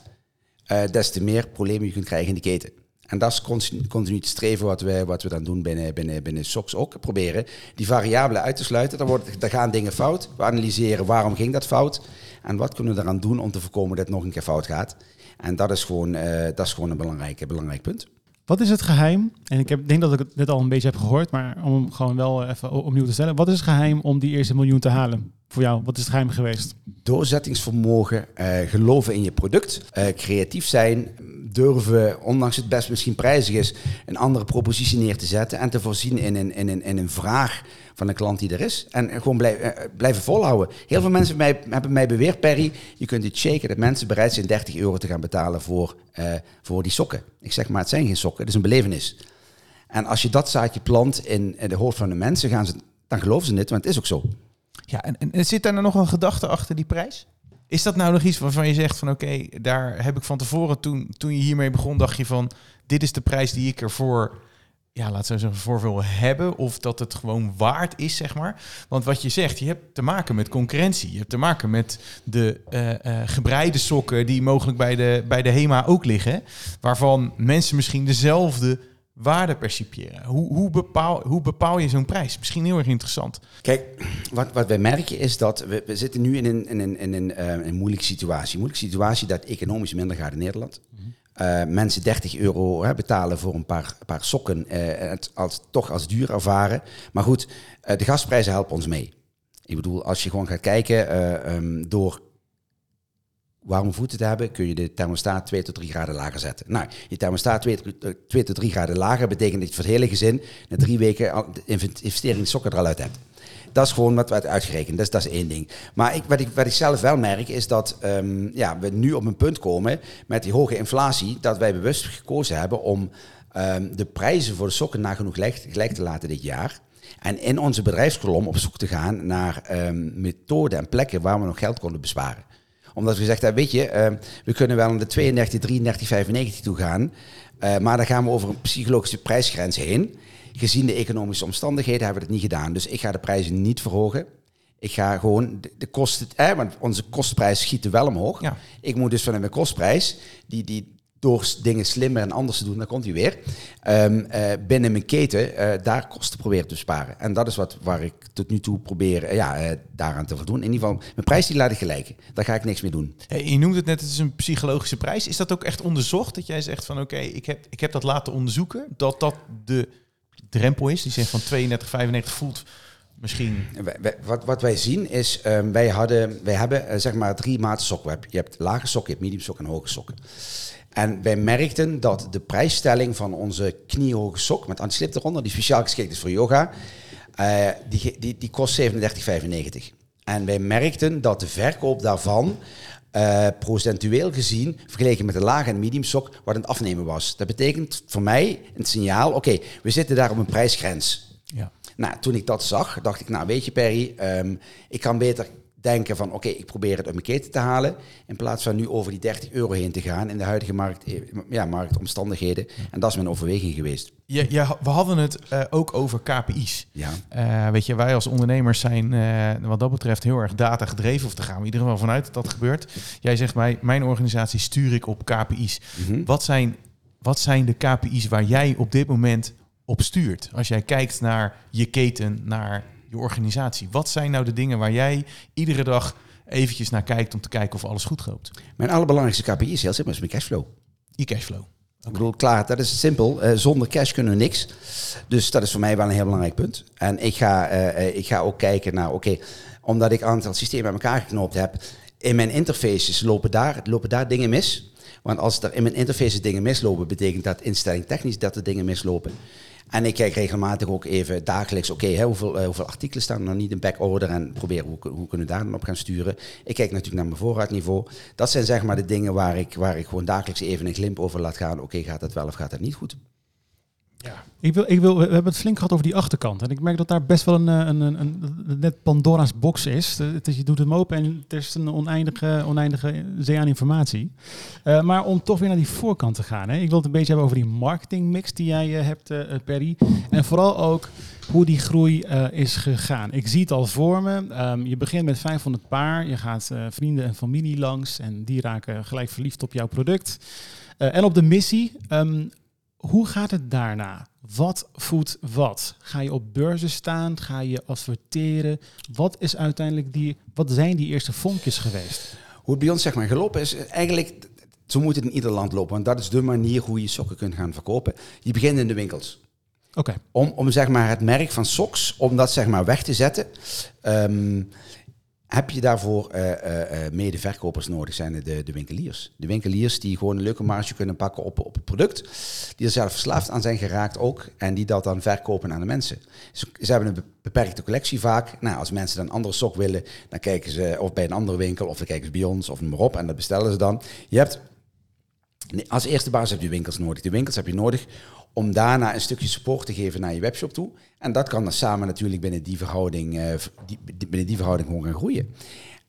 uh, des te meer problemen je kunt krijgen in de keten. En dat is continu, continu te streven wat we, wat we dan doen binnen, binnen, binnen SOX ook. Proberen die variabelen uit te sluiten. Dan, wordt, dan gaan dingen fout. We analyseren waarom ging dat fout. En wat kunnen we eraan doen om te voorkomen dat het nog een keer fout gaat. En dat is gewoon, uh, dat is gewoon een belangrijk, belangrijk punt. Wat is het geheim? En ik heb, denk dat ik het net al een beetje heb gehoord, maar om gewoon wel even opnieuw te stellen. Wat is het geheim om die eerste miljoen te halen? Voor jou, wat is het geheim geweest? Doorzettingsvermogen, uh, geloven in je product, uh, creatief zijn, durven, ondanks het best misschien prijzig is, een andere propositie neer te zetten en te voorzien in een, in een, in een vraag van een klant die er is. En gewoon blijf, uh, blijven volhouden. Heel veel mensen mij, hebben mij beweerd, Perry, je kunt het shaken dat mensen bereid zijn 30 euro te gaan betalen voor, uh, voor die sokken. Ik zeg maar, het zijn geen sokken, het is een belevenis. En als je dat zaadje plant in, de hoofd van de mensen, gaan ze, dan geloven ze het, want het is ook zo. Ja, en, en zit daar nog een gedachte achter die prijs? Is dat nou nog iets waarvan je zegt van oké, daar heb ik van tevoren toen, toen je hiermee begon, dacht je van dit is de prijs die ik ervoor ja, laat ze zeggen, voor wil hebben of dat het gewoon waard is, zeg maar. Want wat je zegt, je hebt te maken met concurrentie. Je hebt te maken met de uh, uh, gebreide sokken die mogelijk bij de, bij de HEMA ook liggen, waarvan mensen misschien dezelfde waarde percipiëren. Hoe, hoe, bepaal, hoe bepaal je zo'n prijs? Misschien heel erg interessant. Kijk, wat, wat wij merken is dat we, we zitten nu in een, in een, in een, uh, een moeilijke situatie. Een moeilijke situatie dat economisch minder gaat in Nederland. Mm -hmm. Uh, mensen 30 euro hè, betalen voor een paar, paar sokken, uh, het als, toch als duur ervaren. Maar goed, uh, de gasprijzen helpen ons mee. Ik bedoel, als je gewoon gaat kijken um, door warme voeten te hebben, kun je de thermostaat 2 tot 3 graden lager zetten. Nou, je thermostaat 2, 2 tot 3 graden lager betekent dat je voor het hele gezin na drie weken de investering sokken er al uit hebt. Dat is gewoon wat we uitgerekend. Dus dat is één ding. Maar ik, wat, ik, wat ik zelf wel merk is dat um, ja, we nu op een punt komen met die hoge inflatie, dat wij bewust gekozen hebben om um, de prijzen voor de sokken nagenoeg gelijk, gelijk te laten dit jaar. En in onze bedrijfskolom op zoek te gaan naar um, methoden en plekken waar we nog geld konden besparen omdat we gezegd hebben, weet je, uh, we kunnen wel naar de 32, 33, 95 toe gaan. Uh, maar dan gaan we over een psychologische prijsgrens heen. Gezien de economische omstandigheden hebben we het niet gedaan. Dus ik ga de prijzen niet verhogen. Ik ga gewoon de, de kosten, eh, want onze kostprijs schieten wel omhoog. Ja. Ik moet dus vanuit mijn kostprijs, die, die door dingen slimmer en anders te doen, dan komt hij weer. Um, uh, binnen mijn keten uh, daar kosten proberen te besparen. En dat is wat waar ik tot nu toe probeer uh, ja, daaraan te voldoen. In ieder geval, mijn prijs die laat ik gelijken. Daar ga ik niks mee doen. Hey, je noemt het net, het is een psychologische prijs. Is dat ook echt onderzocht? Dat jij zegt van oké, ik, heb, ik heb dat laten onderzoeken. Dat dat de drempel is. Die zegt van 32, 95 voelt misschien. Wat, wat wij zien is, um, wij, hadden, wij hebben zeg maar drie maten sokken. Je hebt lage sokken, je hebt medium sokken en hoge sokken. En wij merkten dat de prijsstelling van onze kniehoge sok met antislip eronder, die speciaal geschikt is voor yoga, uh, die, die, die kost 37,95. En wij merkten dat de verkoop daarvan uh, procentueel gezien, vergeleken met de lage en medium sok, wat aan het afnemen was. Dat betekent voor mij een signaal, oké, okay, we zitten daar op een prijsgrens. Ja. Nou, toen ik dat zag, dacht ik, nou weet je Perry, um, ik kan beter denken van oké, okay, ik probeer het uit mijn keten te halen. In plaats van nu over die 30 euro heen te gaan in de huidige markt, ja, marktomstandigheden. En dat is mijn overweging geweest. Ja, ja we hadden het uh, ook over KPI's. Ja. Uh, weet je, wij als ondernemers zijn uh, wat dat betreft heel erg data gedreven. Of daar gaan we in ieder geval vanuit dat dat gebeurt. Jij zegt mij, mijn organisatie stuur ik op KPI's. Mm -hmm. wat, zijn, wat zijn de KPI's waar jij op dit moment op stuurt? Als jij kijkt naar je keten, naar je organisatie. Wat zijn nou de dingen waar jij iedere dag eventjes naar kijkt om te kijken of alles goed loopt? Mijn allerbelangrijkste KPI is heel simpel, is mijn cashflow. Je cashflow. Ik bedoel, klaar, dat is simpel. Uh, zonder cash kunnen we niks. Dus dat is voor mij wel een heel belangrijk punt. En ik ga, uh, ik ga ook kijken naar, oké, okay, omdat ik een aantal systemen bij elkaar geknoopt heb, in mijn interfaces lopen daar, lopen daar dingen mis. Want als er in mijn interfaces dingen mislopen, betekent dat instelling technisch dat er dingen mislopen. En ik kijk regelmatig ook even dagelijks, oké, hoeveel, uh, hoeveel artikelen staan er nog niet in backorder en proberen hoe, hoe kunnen we daar dan op gaan sturen. Ik kijk natuurlijk naar mijn voorraadniveau. Dat zijn zeg maar de dingen waar ik, waar ik gewoon dagelijks even een glimp over laat gaan. Oké, gaat dat wel of gaat dat niet goed? Ja. Ik wil, ik wil, we hebben het flink gehad over die achterkant. En ik merk dat daar best wel een, een, een, een net Pandora's box is. Het is. Je doet hem open en er is een oneindige, oneindige zee aan informatie. Uh, maar om toch weer naar die voorkant te gaan. Hè. Ik wil het een beetje hebben over die marketingmix die jij hebt, uh, Perry. En vooral ook hoe die groei is gegaan. Ik zie het al voor me. Um, je begint met 500 paar. Je gaat vrienden en familie langs. En die raken gelijk verliefd op jouw product. en op de missie. Um, hoe gaat het daarna? Wat voedt wat? Ga je op beurzen staan? Ga je adverteren? Wat is uiteindelijk die, wat zijn die eerste vonkjes geweest? Hoe het bij ons zeg maar gelopen is, eigenlijk, zo moet het in ieder land lopen. Want dat is de manier hoe je sokken kunt gaan verkopen. Je begint in de winkels. Oké. Okay. Om, om zeg maar het merk van socks, om dat zeg maar weg te zetten. Um, heb je daarvoor uh, uh, nodig, zijn de, de winkeliers. De winkeliers die gewoon een leuke marge kunnen pakken op, op het product. Die er zelf verslaafd aan zijn geraakt ook. En die dat dan verkopen aan de mensen. Ze, ze hebben een beperkte collectie vaak. Nou, als mensen dan een andere sok willen, dan kijken ze of bij een andere winkel. Of dan kijken ze bij ons of noem maar op. En dat bestellen ze dan. Je hebt, als eerste baas heb je winkels nodig. De winkels heb je nodig om daarna een stukje support te geven naar je webshop toe. En dat kan dan samen natuurlijk binnen die verhouding, die, binnen die verhouding gewoon gaan groeien.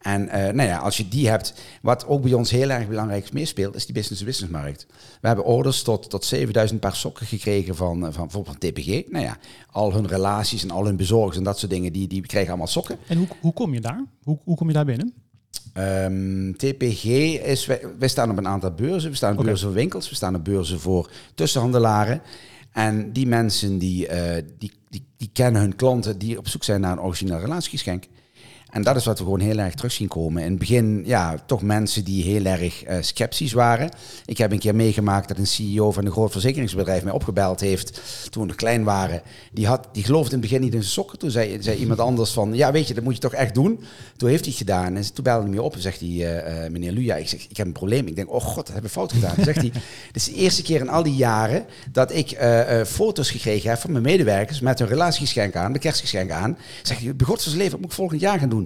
En uh, nou ja, als je die hebt, wat ook bij ons heel erg belangrijk meespeelt, is die business-to-business markt. We hebben orders tot, tot 7000 paar sokken gekregen van, van bijvoorbeeld van TPG. Nou ja, al hun relaties en al hun bezorgers en dat soort dingen, die, die krijgen allemaal sokken. En hoe, hoe kom je daar? Hoe, hoe kom je daar binnen? Um, TPG is, wij, wij, staan op een aantal beurzen. We staan op okay. beurzen voor winkels, we staan op beurzen voor tussenhandelaren. En die mensen die, uh, die, die, die, kennen hun klanten die op zoek zijn naar een origineel relatiegeschenk. En dat is wat we gewoon heel erg terug zien komen. In het begin, ja, toch mensen die heel erg uh, sceptisch waren. Ik heb een keer meegemaakt dat een CEO van een groot verzekeringsbedrijf mij opgebeld heeft toen we klein waren. Die, had, die geloofde in het begin niet in zijn sokken. Toen zei, zei iemand anders van, ja weet je, dat moet je toch echt doen. Toen heeft hij het gedaan en toen belde hij me op en zegt hij, uh, uh, meneer Luja, ik, zeg, ik heb een probleem. Ik denk, oh god, dat hebben we fout gedaan. Zegt hij, dit is de eerste keer in al die jaren dat ik foto's gekregen heb van mijn medewerkers met hun relatiegeschenk aan, de kerstgeschenk aan. Zeg hij, begot zijn leven, moet ik volgend jaar gaan doen?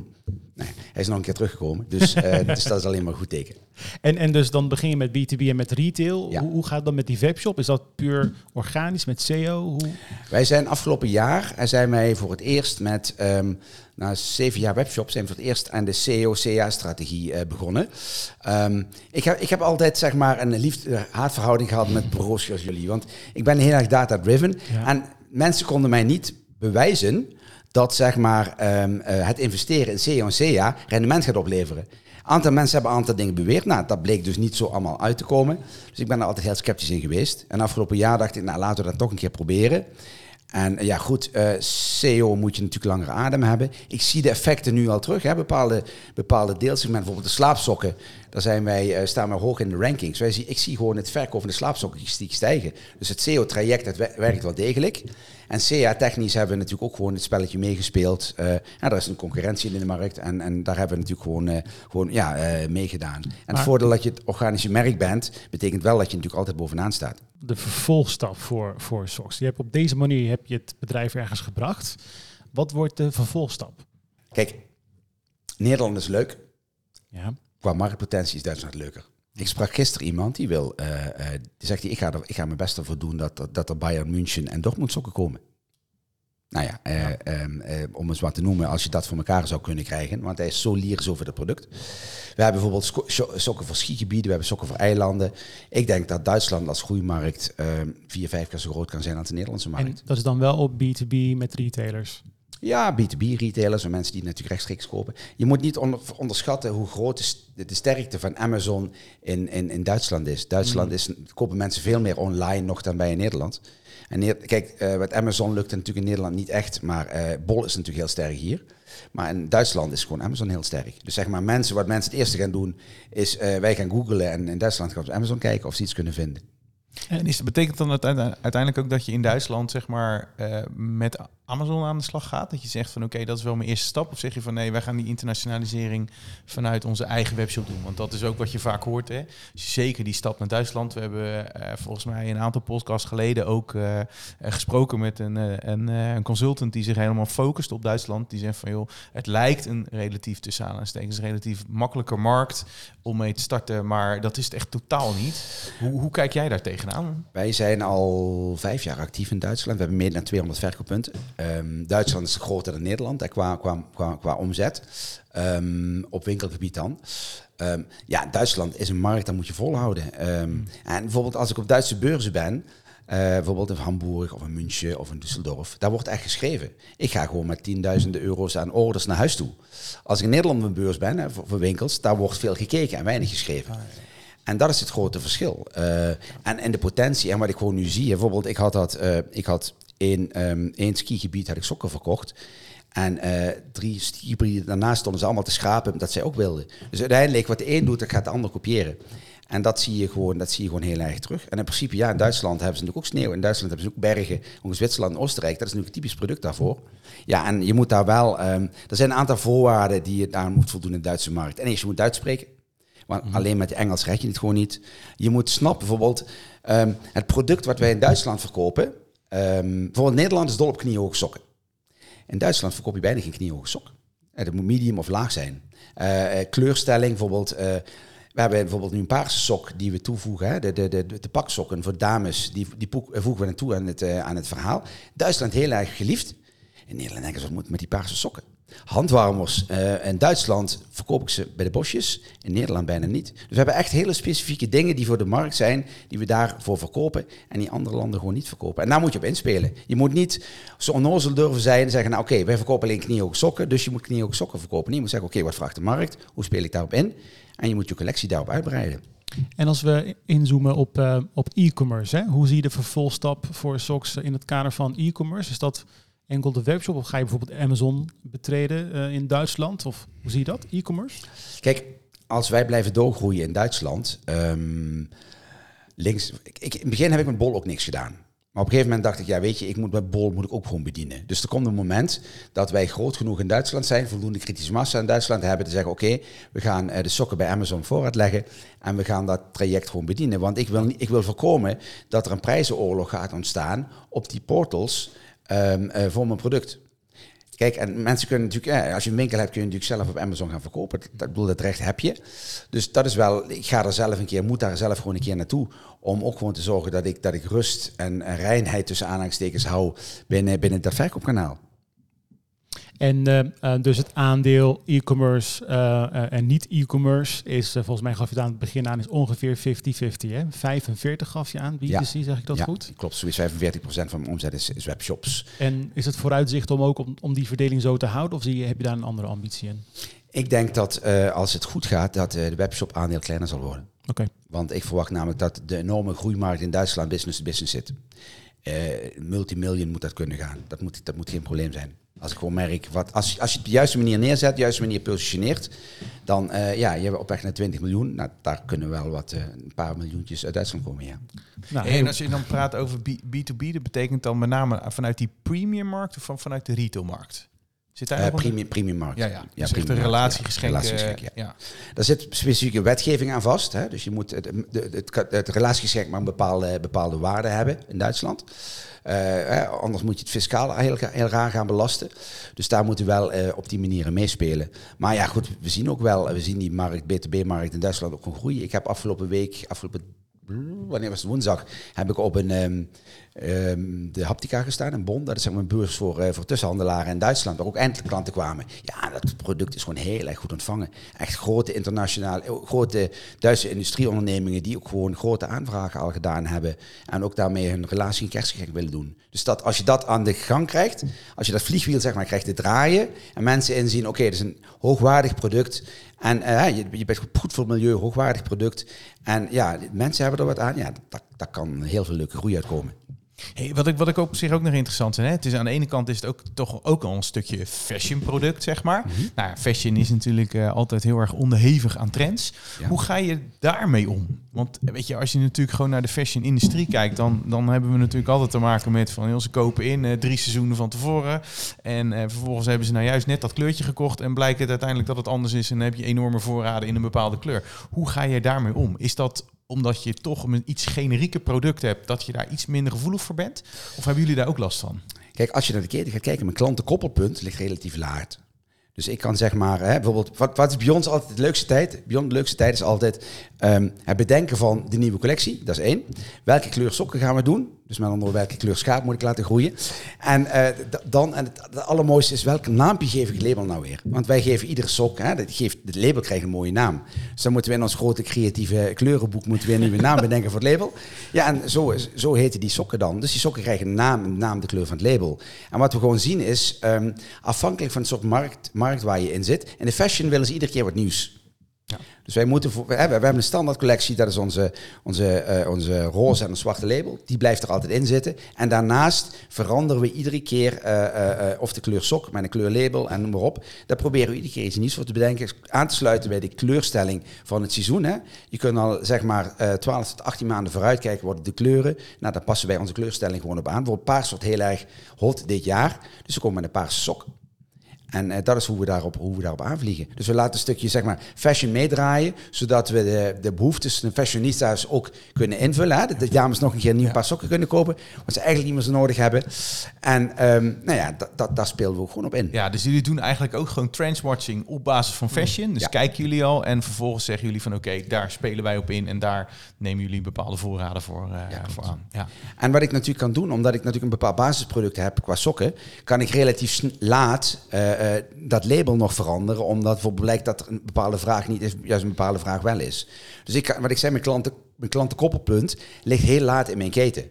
Hij is nog een keer teruggekomen. Dus, uh, dus dat is alleen maar een goed teken. En, en dus dan begin je met B2B en met retail. Hoe, hoe, gaat het dan met die webshop? Is dat puur organisch met SEO? Hoe? Wij zijn afgelopen jaar, zijn wij voor het eerst met, um, na zeven jaar webshop, zijn we voor het eerst aan de SEO-CA-strategie uh, begonnen. Um, ik, heb, ik heb altijd zeg maar een liefde-haatverhouding gehad met bureaus zoals jullie. Want ik ben heel erg data-driven. Ja. En mensen konden mij niet bewijzen dat zeg maar, um, uh, het investeren in SEO en CA rendement gaat opleveren. Een aantal mensen hebben een aantal dingen beweerd. Nou, dat bleek dus niet zo allemaal uit te komen. Dus ik ben er altijd heel sceptisch in geweest. En afgelopen jaar dacht ik, nou laten we dat toch een keer proberen. En ja, goed, uh, SEO moet je natuurlijk langere adem hebben. Ik zie de effecten nu al terug. Hè. Bepaalde, bepaalde deelsegmenten, bijvoorbeeld de slaapsokken, daar zijn wij, staan we hoog in de rankings. Wij ik zie gewoon het verkoop van de slaapsokken stijgen. Dus het SEO-traject dat werkt wel degelijk. En CA-technisch hebben we natuurlijk ook gewoon het spelletje meegespeeld. Uh, ja, er is een concurrentie in de markt en, en daar hebben we natuurlijk gewoon, uh, gewoon ja, uh, meegedaan. En maar, het voordeel dat je het organische merk bent, betekent wel dat je natuurlijk altijd bovenaan staat. De vervolgstap voor, voor SOX. Je hebt op deze manier heb je het bedrijf ergens gebracht. Wat wordt de vervolgstap? Kijk, Nederland is leuk. Ja. Qua marktpotentie is Duitsland leuker. Ik sprak gisteren iemand die wil, uh, uh, die zegt, ik ga, er, ik ga mijn best ervoor doen dat, dat er Bayern München en Dortmund sokken komen. Nou ja, uh, ja. om eens wat te noemen, als je dat voor elkaar zou kunnen krijgen, want hij is zo lyrisch over het product. We hebben bijvoorbeeld sokken voor skigebieden, we hebben sokken voor eilanden. Ik denk dat Duitsland als groeimarkt ehm, vier, vijf keer zo groot kan zijn als de Nederlandse markt. En dat is dan wel op B2B met retailers? Ja, B2B-retailers en mensen die natuurlijk rechtstreeks kopen. Je moet niet onder, onderschatten hoe groot de, de, sterkte van Amazon in, in, in Duitsland is. Duitsland mm. is, kopen mensen veel meer online nog dan bij in Nederland. En kijk, uh, met Amazon lukt natuurlijk in Nederland niet echt, maar uh, Bol is natuurlijk heel sterk hier. Maar in Duitsland is gewoon Amazon heel sterk. Dus zeg maar, mensen, wat mensen het eerste gaan doen, is uh, wij gaan googlen en in Duitsland gaan op Amazon kijken of ze iets kunnen vinden. En is, betekent dan uiteindelijk ook dat je in Duitsland zeg maar met Amazon aan de slag gaat? Dat je zegt van oké, dat is wel mijn eerste stap. Of zeg je van nee, wij gaan die internationalisering vanuit onze eigen webshop doen? Want dat is ook wat je vaak hoort. Hè? Dus zeker die stap naar Duitsland. We hebben uh, volgens mij een aantal podcasts geleden ook uh, gesproken met een, een, een, consultant die zich helemaal focust op Duitsland. Die zegt van joh, het lijkt een relatief tussen aanstekens relatief makkelijker markt om mee te starten. Maar dat is het echt totaal niet. Hoe, hoe kijk jij daar tegenaan? Wij zijn al vijf jaar actief in Duitsland. We hebben meer dan 200 verkooppunten. Um, Duitsland is groter dan Nederland hè, qua, qua, qua, qua omzet. Um, op winkelgebied dan. Um, ja, Duitsland is een markt, daar moet je volhouden. Mm. En bijvoorbeeld als ik op Duitse beurzen ben, uh, bijvoorbeeld in Hamburg of in München of in Düsseldorf, daar wordt echt geschreven. Ik ga gewoon met tienduizenden euro's aan orders naar huis toe. Als ik in Nederland op een beurs ben, hè, voor, voor, winkels, daar wordt veel gekeken en weinig geschreven. Ah, ja. En dat is het grote verschil. Uh, en, en de potentie, en wat ik gewoon nu zie, bijvoorbeeld, ik had dat, uh, ik had in um, één skigebied had ik sokken verkocht. En uh, drie skigebieden daarnaast stonden ze allemaal te schrapen, dat zij ook wilden. Dus uiteindelijk, wat de een doet, dat gaat de ander kopiëren. En dat zie je gewoon, dat zie je gewoon heel erg terug. En in principe, ja, in Duitsland hebben ze natuurlijk ook sneeuw. In Duitsland hebben ze ook bergen. Ook in Zwitserland en Oostenrijk, dat is natuurlijk een typisch product daarvoor. Ja, en je moet daar wel, um, er zijn een aantal voorwaarden die je daar moet voldoen in de Duitse markt. En eerst, je moet Duits spreken. Want mm. alleen met Engels red je het gewoon niet. Je moet snappen, bijvoorbeeld, um, het product wat wij in Duitsland verkopen, Um, bijvoorbeeld Nederland is dol op kniehoge sokken. In Duitsland verkoop je bijna geen kniehoge sokken. Uh, dat moet medium of laag zijn. Uh, uh, kleurstelling, bijvoorbeeld. we hebben bijvoorbeeld nu een paarse sok die we toevoegen. Hè? De, de, de, de paksokken voor dames, die, die voegen we naartoe aan het, aan het verhaal. Duitsland heel erg geliefd. In Nederland denken ze, wat moet met die paarse sokken? Handwarmers eh, in Duitsland verkoop ik ze bij de bosjes, in Nederland bijna niet. Dus we hebben echt hele specifieke dingen die voor de markt zijn, die we daarvoor verkopen en die andere landen gewoon niet verkopen. En daar moet je op inspelen. Je moet niet zo onnozel durven zijn en zeggen, nou oké, wij verkopen alleen kniehoge sokken, dus je moet kniehoge sokken verkopen. Nee, je moet zeggen, oké, wat vraagt de markt? Hoe speel ik daarop in? En je moet je collectie daarop uitbreiden. En als we inzoomen op, uh, op e-commerce, hoe zie je de vervolgstap voor socks in het kader van e-commerce? Is dat enkel de webshop of ga je bijvoorbeeld Amazon betreden uh, in Duitsland? Of hoe zie je dat, e-commerce? Kijk, als wij blijven doorgroeien in Duitsland, um, links, ik, in het begin heb ik met Bol ook niks gedaan. Maar op een gegeven moment dacht ik, ja weet je, ik moet met Bol moet ik ook gewoon bedienen. Dus er komt een moment dat wij groot genoeg in Duitsland zijn, voldoende kritische massa in Duitsland hebben te zeggen, oké, we gaan uh, de sokken bij Amazon voorraad leggen en we gaan dat traject gewoon bedienen. Want ik wil, ik wil voorkomen dat er een prijzenoorlog gaat ontstaan op die portals um, uh, voor mijn product. Kijk, en mensen kunnen natuurlijk, ja, als je een winkel hebt, kun je natuurlijk zelf op Amazon gaan verkopen. Dat, bedoel, dat recht heb je. Dus dat is wel, ik ga er zelf een keer, moet daar zelf gewoon een keer naartoe. Om ook gewoon te zorgen dat ik, dat ik rust en, en reinheid tussen aanhalingstekens hou binnen, binnen dat verkoopkanaal. En uh, uh, dus het aandeel e-commerce uh, en niet e-commerce is, volgens mij gaf je het aan het begin aan, is ongeveer 50-50. 45 gaf je aan, B2C, ja. zeg ik dat ja, goed? klopt. Zoiets 45% van mijn omzet is, is, webshops. En is het vooruitzicht om ook om, om die verdeling zo te houden? Of zie je, heb je daar een andere ambitie in? Ik denk dat als het goed gaat, dat de webshop aandeel kleiner zal worden. Oké. Okay. Want ik verwacht namelijk dat de enorme groeimarkt in Duitsland business to business zit. multimillion moet dat kunnen gaan. Dat moet, dat moet geen probleem zijn. Als ik gewoon merk, wat, als, als je het op de juiste manier neerzet, de juiste manier positioneert, dan uh, ja, je hebt op weg naar 20 miljoen. Nou, daar kunnen wel wat, uh, een paar miljoentjes uit Duitsland komen, ja. Nou, en als je dan praat over B2B, dat betekent dan met name vanuit die premium markt of van, vanuit de retailmarkt? Zit daar uh, premium, premium markt. Ja, ja. ja dus een relatiegeschenk. Ja, ja. ja. Daar zit specifieke wetgeving aan vast. Hè? Dus je moet het, het, het, het relatiegeschenk maar een bepaalde, bepaalde waarde hebben in Duitsland. Uh, anders moet je het fiscaal heel, heel raar gaan belasten. Dus daar moeten we wel uh, op die manieren meespelen. Maar ja, goed, we zien ook wel, we zien die markt, BTB-markt in Duitsland ook gewoon groeien. Ik heb afgelopen week, afgelopen wanneer was het woensdag, heb ik op een um, um, de Haptica gestaan in Bonn. Dat is zeg maar een beurs voor, uh, voor tussenhandelaren in Duitsland, waar ook enkele klanten kwamen. Ja, dat product is gewoon heel erg goed ontvangen. Echt grote internationale, grote Duitse industrieondernemingen die ook gewoon grote aanvragen al gedaan hebben. En ook daarmee hun relatie in kerstgeschenk willen doen. Dus dat, als je dat aan de gang krijgt, als je dat vliegwiel zeg maar krijgt te draaien en mensen inzien, oké, okay, dat is een hoogwaardig product en uh, je, bent goed voor milieu, hoogwaardig product. En ja, mensen hebben er wat aan. Ja, daar, daar kan heel veel leuke groei uitkomen. Hey, wat, ik, wat ik ook op zich ook nog interessant vind, hè? het is aan de ene kant is het ook toch ook al een stukje fashion product, zeg maar. Mm -hmm. Nou, fashion is natuurlijk uh, altijd heel erg onderhevig aan trends. Ja. Hoe ga je daarmee om? Want weet je, als je natuurlijk gewoon naar de fashion industrie kijkt, dan, dan hebben we natuurlijk altijd te maken met van heel ze kopen in uh, drie seizoenen van tevoren. En uh, vervolgens hebben ze nou juist net dat kleurtje gekocht en blijkt het uiteindelijk dat het anders is en dan heb je enorme voorraden in een bepaalde kleur. Hoe ga je daarmee om? Is dat omdat je toch een iets generieke product hebt, dat je daar iets minder gevoelig voor bent? Of hebben jullie daar ook last van? Kijk, als je naar de keten gaat kijken, mijn klantenkoppelpunt ligt relatief laag. Dus ik kan zeg maar, hè, bijvoorbeeld, wat, wat is bij ons altijd de leukste tijd? Bij ons de leukste tijd is altijd um, het bedenken van de nieuwe collectie. Dat is één. Welke kleur sokken gaan we doen? Dus met andere welke kleur schaap moet ik laten groeien? En uh, dan, en het, allermooiste is, welke naampje geef ik het label nou weer? Want wij geven iedere sok, hè, dat geeft, het label krijgt een mooie naam. Dus dan moeten we in ons grote creatieve kleurenboek moeten we een nieuwe naam bedenken voor het label. Ja, en zo, zo heten die sokken dan. Dus die sokken krijgen een naam, naam de kleur van het label. En wat we gewoon zien is, um, afhankelijk van het soort markt, markt waar je in zit, in de fashion willen ze iedere keer wat nieuws. Dus wij moeten we, hebben, we hebben een standaard collectie, dat is onze, onze, uh, onze roze en een zwarte label. Die blijft er altijd in zitten. En daarnaast veranderen we iedere keer uh, uh, of de kleur sok met een kleurlabel en noem maar op. Daar proberen we iedere keer iets nieuws voor te bedenken. Aan te sluiten bij de kleurstelling van het seizoen. Hè. Je kunt al zeg maar 12 tot 18 maanden vooruit kijken worden de kleuren. Nou, daar passen wij onze kleurstelling gewoon op aan. Bijvoorbeeld paars wordt heel erg hot dit jaar. Dus we komen met een paarse sok. En uh, dat is hoe we, daarop, hoe we daarop aanvliegen. Dus we laten een stukje zeg maar, fashion meedraaien, zodat we de, de behoeftes van de fashionistas ook kunnen invullen. Hè? Dat de dames nog een keer een nieuw ja. paar sokken kunnen kopen, wat ze eigenlijk niet meer zo nodig hebben. En um, nou ja, dat, daar spelen we ook gewoon op in. Ja, dus jullie doen eigenlijk ook gewoon trendswatching op basis van fashion. Dus ja. kijken jullie al en vervolgens zeggen jullie van oké, okay, daar spelen wij op in en daar nemen jullie bepaalde voorraden voor, uh, ja, voor aan. Ja. En wat ik natuurlijk kan doen, omdat ik natuurlijk een bepaald basisproduct heb qua sokken, kan ik relatief laat... Uh, eh, dat label nog veranderen, omdat bijvoorbeeld blijkt dat er een bepaalde vraag niet is, juist een bepaalde vraag wel is. Dus ik, wat ik zei, mijn, klanten, mijn klantenkoppelpunt ligt heel laat in mijn keten.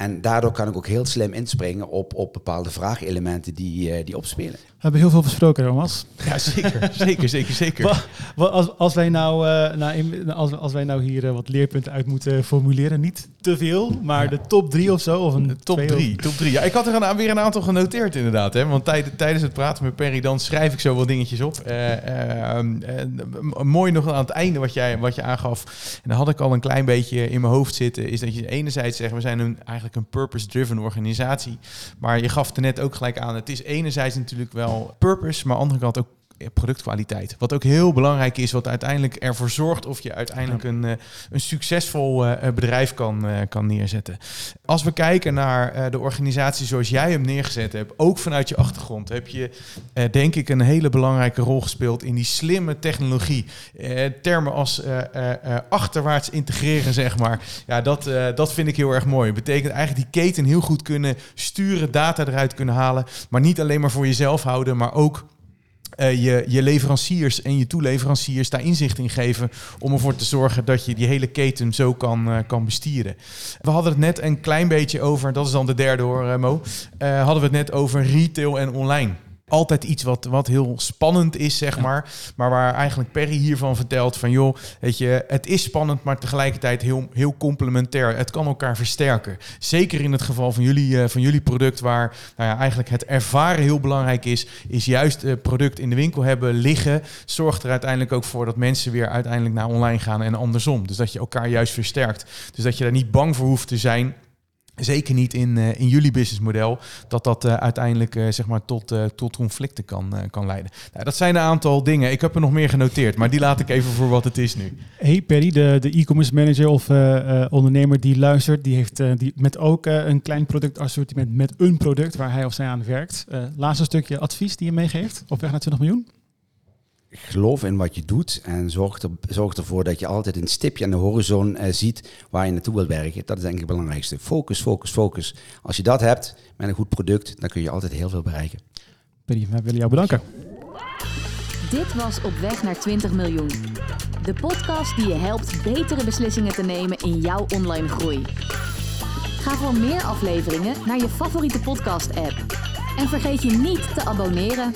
En daardoor kan ik ook heel slim inspringen op, op bepaalde vraagelementen die, eh, die opspelen. We hebben heel veel besproken, Thomas. Ja, zeker. zeker, zeker, zeker. Wa- wa- Als, als, wij nou, eh, nou, als, als wij nou hier eh, wat leerpunten uit moeten formuleren, niet te veel, maar de top drie of zo, of een De top of- drie, top drie. Ja, ik had er een, weer een aantal genoteerd inderdaad. Hè? Want tijd- tijdens het praten met Perry, dan schrijf ik zo wat dingetjes op. Eh, eh, ehm, eh, mooi nog aan het einde wat, jij, wat je aangaf. En dan had ik al een klein beetje in mijn hoofd zitten. Is dat je enerzijds zegt, we zijn een, eigenlijk een purpose-driven organisatie. Maar je gaf het er net ook gelijk aan. Het is enerzijds natuurlijk wel purpose, maar aan de andere kant ook productkwaliteit. Wat ook heel belangrijk is, wat uiteindelijk ervoor zorgt of je uiteindelijk een, eh, een succesvol eh, eh, bedrijf kan, kan neerzetten. Als we kijken naar de organisatie zoals jij hem neergezet hebt, ook vanuit je achtergrond, heb je denk ik een hele belangrijke rol gespeeld in die slimme technologie. Termen als achterwaarts integreren, zeg maar. Ja, dat, dat vind ik heel erg mooi. Het betekent eigenlijk die keten heel goed kunnen sturen, data eruit kunnen halen, maar niet alleen maar voor jezelf houden, maar ook eh, je, je leveranciers en je toeleveranciers daar inzicht in geven om ervoor te zorgen dat je die hele keten zo kan, eh, kan bestieren. We hadden het net een klein beetje over, dat is dan de derde hoor eh, Mo, hadden we het net over retail en online. Altijd iets wat, wat heel spannend is, zeg maar. Maar waar eigenlijk Perry hiervan vertelt van... joh, weet je, het is spannend, maar tegelijkertijd heel, heel complementair. Het kan elkaar versterken. Zeker in het geval van jullie, eh, van jullie product... waar nou ja, eigenlijk het ervaren heel belangrijk is... is juist het product in de winkel hebben, liggen... zorgt er uiteindelijk ook voor dat mensen weer uiteindelijk naar online gaan... en andersom. Dus dat je elkaar juist versterkt. Dus dat je daar niet bang voor hoeft te zijn... Zeker niet in, eh, in jullie businessmodel, dat dat eh, uiteindelijk eh, zeg maar tot, tot conflicten kan, kan leiden. Nou, dat zijn een aantal dingen. Ik heb er nog meer genoteerd, maar die laat ik even voor wat het is nu. Hey Perry, de, de e-commerce manager of ondernemer die luistert, die heeft die met ook een klein productassortiment met een product waar hij of zij aan werkt. Laatste stukje advies die je meegeeft op weg naar 20 miljoen. Geloof in wat je doet en zorg, er, zorg ervoor dat je altijd een stipje aan de horizon eh, ziet waar je naartoe wilt werken. Dat is denk ik het belangrijkste. Focus, focus, focus. Als je dat hebt met een goed product, dan kun je altijd heel veel bereiken. Perry, wij willen jou bedanken. Dit was Op weg naar 20 miljoen. De podcast die je helpt betere beslissingen te nemen in jouw online groei. Ga voor meer afleveringen naar je favoriete podcast-app. En vergeet je niet te abonneren.